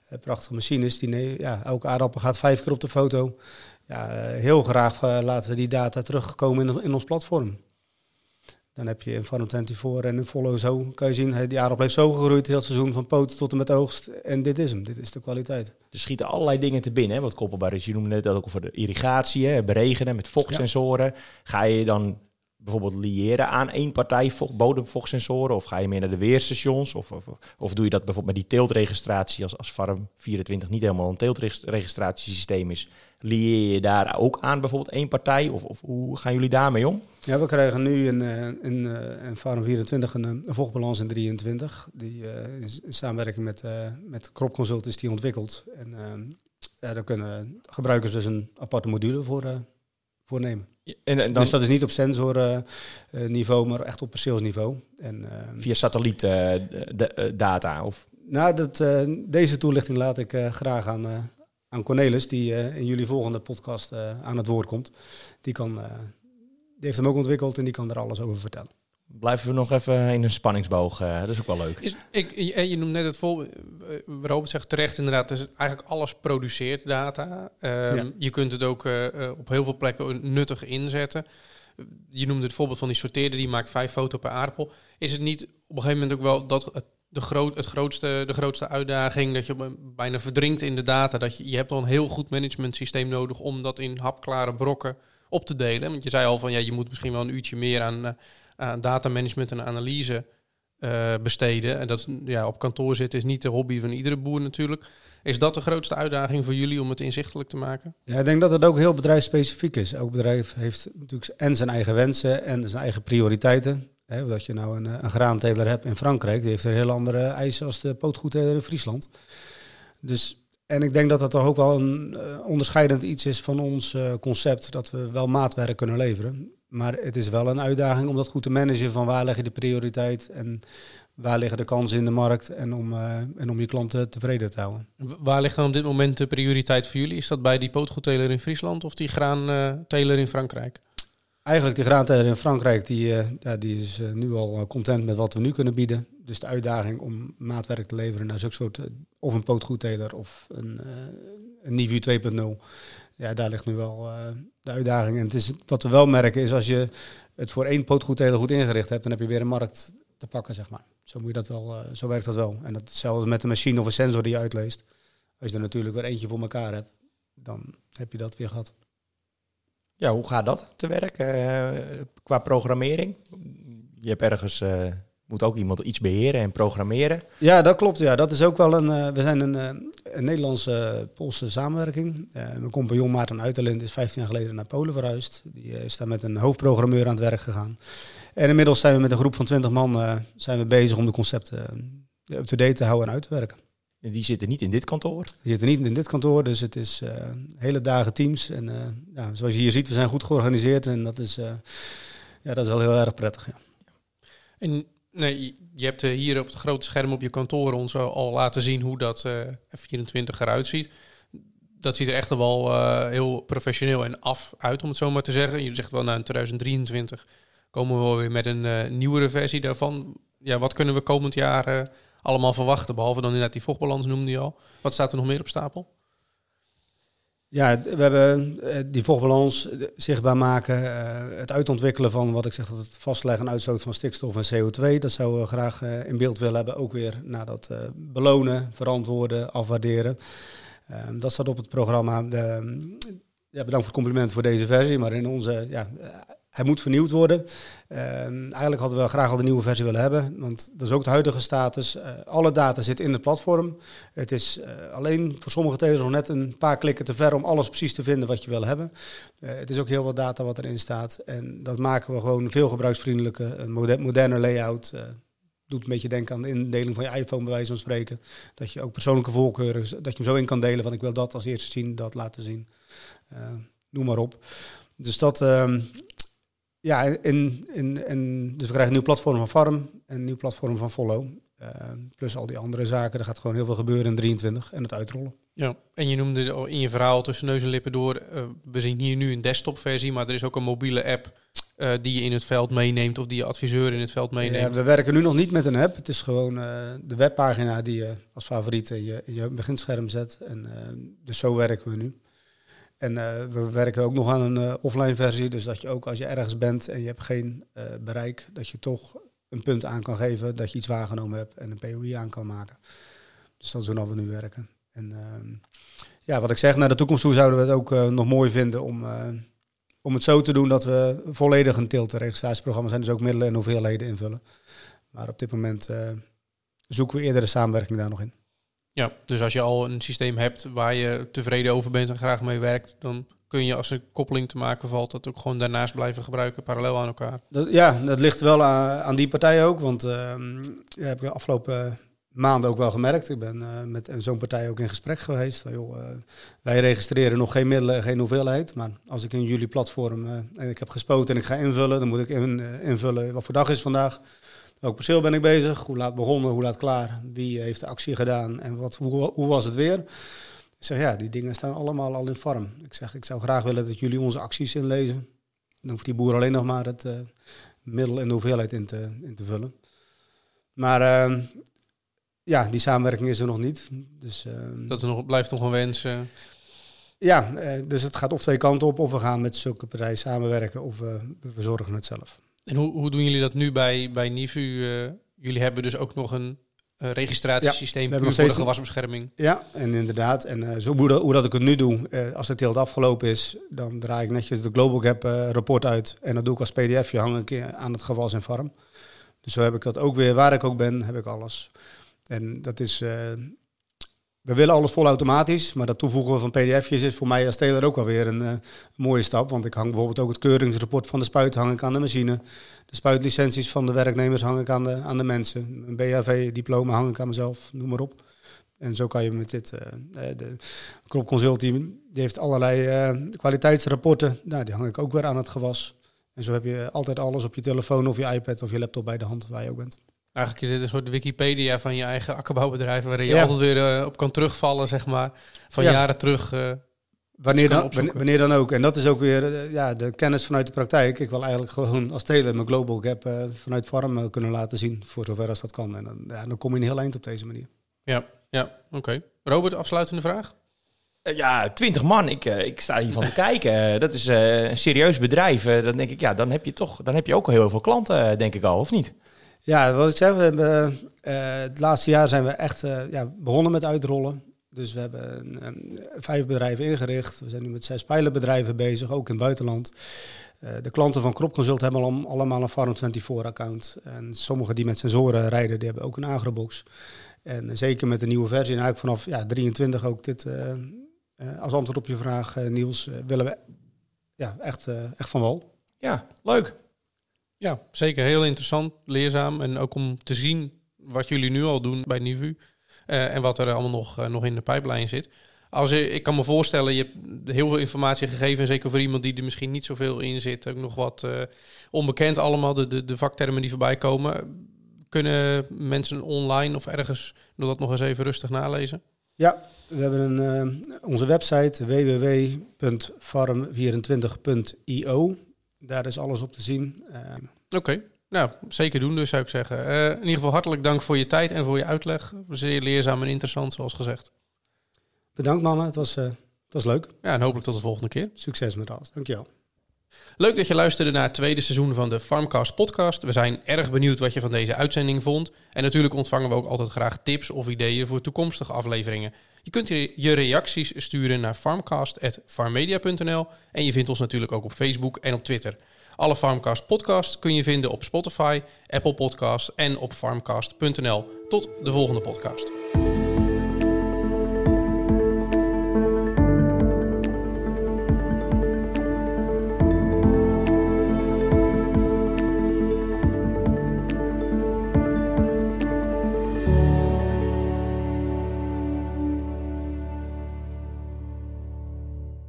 eh, prachtige machines. Die ja, elke aardappel gaat vijf keer op de foto. Ja, eh, heel graag laten we die data terugkomen in, in ons platform. Dan heb je in Farm 24 en in Follow zo, kan je zien, die aardappel heeft zo gegroeid, heel het seizoen van poot tot en met oogst. En dit is hem, dit is de kwaliteit. Er schieten allerlei dingen te binnen, hè, wat koppelbaar is. Je noemde net ook over de irrigatie, hè, beregenen met vochtsensoren. Ga je dan bijvoorbeeld liëren aan één partij bodemvochtsensoren? Of ga je meer naar de weerstations? Of, of, of doe je dat bijvoorbeeld met die teeltregistratie als, als Farm 24 niet helemaal een teeltregistratiesysteem is? Lieer je daar ook aan bijvoorbeeld één partij? Of, of hoe gaan jullie daarmee om? Ja, we krijgen nu in, in, in Farm 24 een, een vochtbalans in 23. Die uh, in samenwerking met, uh, met Crop Consult is die ontwikkeld. En uh, ja, daar kunnen gebruikers dus een aparte module voor, voor nemen. En, en dan, dus dat is niet op sensorniveau, maar echt op perceelsniveau. En, via satellietdata? Of? Nou, dat, deze toelichting laat ik graag aan, aan Cornelis, die in jullie volgende podcast aan het woord komt. Die, kan, die heeft hem ook ontwikkeld en die kan er alles over vertellen blijven we nog even in een spanningsboog. Uh, dat is ook wel leuk. Is, ik, je, je noemt net het vol. Robert zegt terecht inderdaad, is eigenlijk alles produceert data. Um, Je kunt het ook uh, op heel veel plekken nuttig inzetten. Je noemde het voorbeeld van die sorteerder, die maakt vijf foto's per aardappel. Is het niet op een gegeven moment ook wel dat het, de, groot, het grootste, de grootste uitdaging, dat je bijna verdrinkt in de data, dat je, je hebt dan een heel goed management systeem nodig om dat in hapklare brokken op te delen. Want je zei al van ja, je moet misschien wel een uurtje meer aan aan datamanagement en analyse uh, besteden. En dat ja, op kantoor zitten is niet de hobby van iedere boer natuurlijk. Is dat de grootste uitdaging voor jullie om het inzichtelijk te maken? Ja, ik denk dat het ook heel bedrijfsspecifiek is. Elk bedrijf heeft natuurlijk en zijn eigen wensen en zijn eigen prioriteiten. Dat je nou een, een graanteler hebt in Frankrijk, die heeft er heel andere eisen als de pootgoedteler in Friesland. Dus, en ik denk dat dat toch ook wel een uh, onderscheidend iets is van ons concept, dat we wel maatwerk kunnen leveren. Maar het is wel een uitdaging om dat goed te managen van waar leg je de prioriteit en waar liggen de kansen in de markt en om, en om je klanten tevreden te houden. Waar ligt dan op dit moment de prioriteit voor jullie? Is dat bij die pootgoedteler in Friesland of die graanteler in Frankrijk? Eigenlijk die graanteler in Frankrijk, die, ja, die is uh, nu al content met wat we nu kunnen bieden. Dus de uitdaging om maatwerk te leveren naar zo'n soort, of een pootgoedteler of een, een Nivu 2.0 ja, daar ligt nu wel de uitdaging. En het is, wat we wel merken is als je het voor één pootgoed heel goed ingericht hebt, dan heb je weer een markt te pakken, zeg maar. Zo, moet je dat wel, zo werkt dat wel. En dat hetzelfde met een machine of een sensor die je uitleest. Als je er natuurlijk weer eentje voor elkaar hebt, dan heb je dat weer gehad. Ja, hoe gaat dat te werk uh, qua programmering? Je hebt ergens moet ook iemand iets beheren en programmeren. Ja, dat klopt. Ja, dat is ook wel een. Uh, we zijn een, een Nederlandse-Poolse samenwerking. Mijn compagnon Maarten Uiterlind is 15 jaar geleden naar Polen verhuisd. Die is daar met een hoofdprogrammeur aan het werk gegaan. En inmiddels zijn we met een groep van 20 man zijn we bezig om de concepten up-to-date te houden en uit te werken. Die zitten niet in dit kantoor? Die zitten niet in dit kantoor, dus het is hele dagen teams. En ja, zoals je hier ziet, we zijn goed georganiseerd en dat is, ja, dat is wel heel erg prettig. Ja. En Nee, je hebt eh, hier op het grote scherm op je kantoor ons al laten zien hoe dat uh, F24 eruit ziet. Dat ziet er echt wel uh, heel professioneel en af uit, om het zo maar te zeggen. Je zegt wel, nou in 2023 komen we wel weer met een uh, nieuwere versie daarvan. Ja, wat kunnen we komend jaar allemaal verwachten? Behalve dan inderdaad die vochtbalans noemde je al. Wat staat er nog meer op stapel? Ja, we hebben eh, die vochtbalans eh, zichtbaar maken, eh, het uitontwikkelen van wat ik zeg, dat het vastleggen en uitstoot van stikstof en CO2. Dat zouden we graag in beeld willen hebben, ook weer naar dat belonen, verantwoorden, afwaarderen. Ehm, dat staat op het programma. Ja, bedankt voor het compliment voor deze versie, maar in onze ja, hij moet vernieuwd worden. Ehm, eigenlijk hadden we graag al de nieuwe versie willen hebben, want dat is ook de huidige status. Uh, alle data zit in het platform. Het is uh, alleen voor sommige tevens nog net een paar klikken te ver om alles precies te vinden wat je wil hebben. Uh, het is ook heel wat data wat erin staat. En dat maken we gewoon veel gebruiksvriendelijker, een moderne layout. doet een beetje denken aan de indeling van je iPhone, bij wijze van spreken. Dat je ook persoonlijke voorkeuren, dat je hem zo in kan delen van ik wil dat als eerste zien, dat laten zien. noem maar op. Dus dat, ehm, ja, in, in, in, dus we krijgen een nieuw platform van Farm en een nieuw platform van Follow. Uh, plus al die andere zaken. Er gaat gewoon heel veel gebeuren in 23 en het uitrollen. Ja, en je noemde in je verhaal tussen neus en lippen door. Uh, we zien hier nu een desktop-versie, maar er is ook een mobiele app uh, die je in het veld meeneemt of die je adviseur in het veld meeneemt. Ja, we werken nu nog niet met een app. Het is gewoon de webpagina die je als favoriet in je, in je beginscherm zet. En dus zo werken we nu. En uh, we werken ook nog aan een uh, offline versie. Dus dat je ook als je ergens bent en je hebt geen uh, bereik, dat je toch een punt aan kan geven dat je iets waargenomen hebt en een POI aan kan maken. Dus dat is hoe we nu werken. En ehm, ja, wat ik zeg, naar de toekomst toe zouden we het ook nog mooi vinden om, om het zo te doen dat we volledig een tilteregistratieprogramma zijn, dus ook middelen en hoeveelheden invullen. Maar op dit moment zoeken we eerder de samenwerking daar nog in. Ja, dus als je al een systeem hebt waar je tevreden over bent en graag mee werkt, dan kun je als een koppeling te maken valt, dat ook gewoon daarnaast blijven gebruiken, parallel aan elkaar. Dat, ja, dat ligt wel aan, aan die partij ook, want uh, ja, heb ik de afgelopen maanden ook wel gemerkt. Ik ben uh, met zo'n partij ook in gesprek geweest. Joh, uh, wij registreren nog geen middelen, geen hoeveelheid. Maar als ik in jullie platform uh, en ik heb gespoten en ik ga invullen, dan moet ik in, invullen wat voor dag is vandaag. Welk perceel ben ik bezig? Hoe laat begonnen? Hoe laat klaar? Wie heeft de actie gedaan? En wat, hoe, hoe was het weer? Ik zeg, ja, die dingen staan allemaal al in farm. Ik zeg, ik zou graag willen dat jullie onze acties inlezen. Dan hoeft die boer alleen nog maar het uh, middel en de hoeveelheid in te, in te vullen. Maar uh, ja, die samenwerking is er nog niet. Dus, uh, dat er nog, blijft nog een wens. Ja, dus het gaat of twee kanten op. Of we gaan met zulke partijen samenwerken of we verzorgen het zelf. En hoe, hoe doen jullie dat nu bij, bij NIVU? Uh, jullie hebben dus ook nog een uh, registratiesysteem ja, voor de gewasbescherming. Ja, en inderdaad. En uh, zo hoe dat, hoe dat ik het nu doe, als het teelt afgelopen is, dan draai ik netjes de Global Gap rapport uit. En dat doe ik als pdfje, hang ik aan het gewas en farm. Dus zo heb ik dat ook weer, waar ik ook ben, heb ik alles. En dat is we willen alles vol automatisch, maar dat toevoegen van pdf'jes is voor mij als teler ook alweer een, uh, mooie stap. Want ik hang bijvoorbeeld ook het keuringsrapport van de spuit hang ik aan de machine. De spuitlicenties van de werknemers hang ik aan de, aan de mensen. Een BHV-diploma hang ik aan mezelf, noem maar op. En zo kan je met dit, uh, de Crop die heeft allerlei kwaliteitsrapporten. Nou, die hang ik ook weer aan het gewas. En zo heb je altijd alles op je telefoon of je iPad of je laptop bij de hand waar je ook bent. Eigenlijk is dit een soort Wikipedia van je eigen akkerbouwbedrijf, waarin je altijd weer uh, op kan terugvallen, zeg maar, van jaren terug. Uh, wanneer, dan, wanneer dan ook. En dat is ook weer uh, ja, de kennis vanuit de praktijk. Ik wil eigenlijk gewoon als teler mijn Global Gap vanuit Farm kunnen laten zien, voor zover als dat kan. En dan, ja, dan kom je een heel eind op deze manier. Ja, ja oké. Robert, afsluitende vraag? Ja, 20 man. Ik, ik sta hier van te kijken. Dat is een serieus bedrijf. dan denk ik, ja, dan heb je toch, dan heb je ook heel veel klanten, denk ik al, of niet? Ja, wat ik zeg, we hebben, uh, het laatste jaar zijn we echt uh, ja, begonnen met uitrollen. Dus we hebben um, vijf bedrijven ingericht. We zijn nu met zes pijlenbedrijven bezig, ook in het buitenland. Uh, de klanten van Crop Consult hebben al, allemaal een Farm24-account. En sommigen die met sensoren rijden, die hebben ook een agrobox. En zeker met de nieuwe versie, en eigenlijk vanaf ja, 23 ook dit, als antwoord op je vraag, Niels, willen we ja, echt, echt van wal. Ja, leuk. Ja, zeker. Heel interessant, leerzaam. En ook om te zien wat jullie nu al doen bij Nivu. Uh, en wat er allemaal nog, uh, nog in de pijplijn zit. Als ik kan me voorstellen, je hebt heel veel informatie gegeven. En zeker voor iemand die er misschien niet zoveel in zit. Ook nog wat uh, onbekend allemaal, de, de, de vaktermen die voorbij komen. Kunnen mensen online of ergens dat nog eens even rustig nalezen? Ja, we hebben een, onze website www.farm24.io. Daar is alles op te zien. Ehm, Oké, nou zeker doen dus zou ik zeggen. Uh, in ieder geval hartelijk dank voor je tijd en voor je uitleg. Zeer leerzaam en interessant zoals gezegd. Bedankt mannen, het was, uh, het is leuk. Ja, en hopelijk tot de volgende keer. Succes met alles. Dankjewel. Leuk dat je luisterde naar het tweede seizoen van de Farmcast podcast. We zijn erg benieuwd wat je van deze uitzending vond. En natuurlijk ontvangen we ook altijd graag tips of ideeën voor toekomstige afleveringen. Je kunt je reacties sturen naar farmcast.farmmedia.nl en je vindt ons natuurlijk ook op Facebook en op Twitter. Alle Farmcast podcasts kun je vinden op Spotify, Apple Podcasts en op farmcast.nl. Tot de volgende podcast.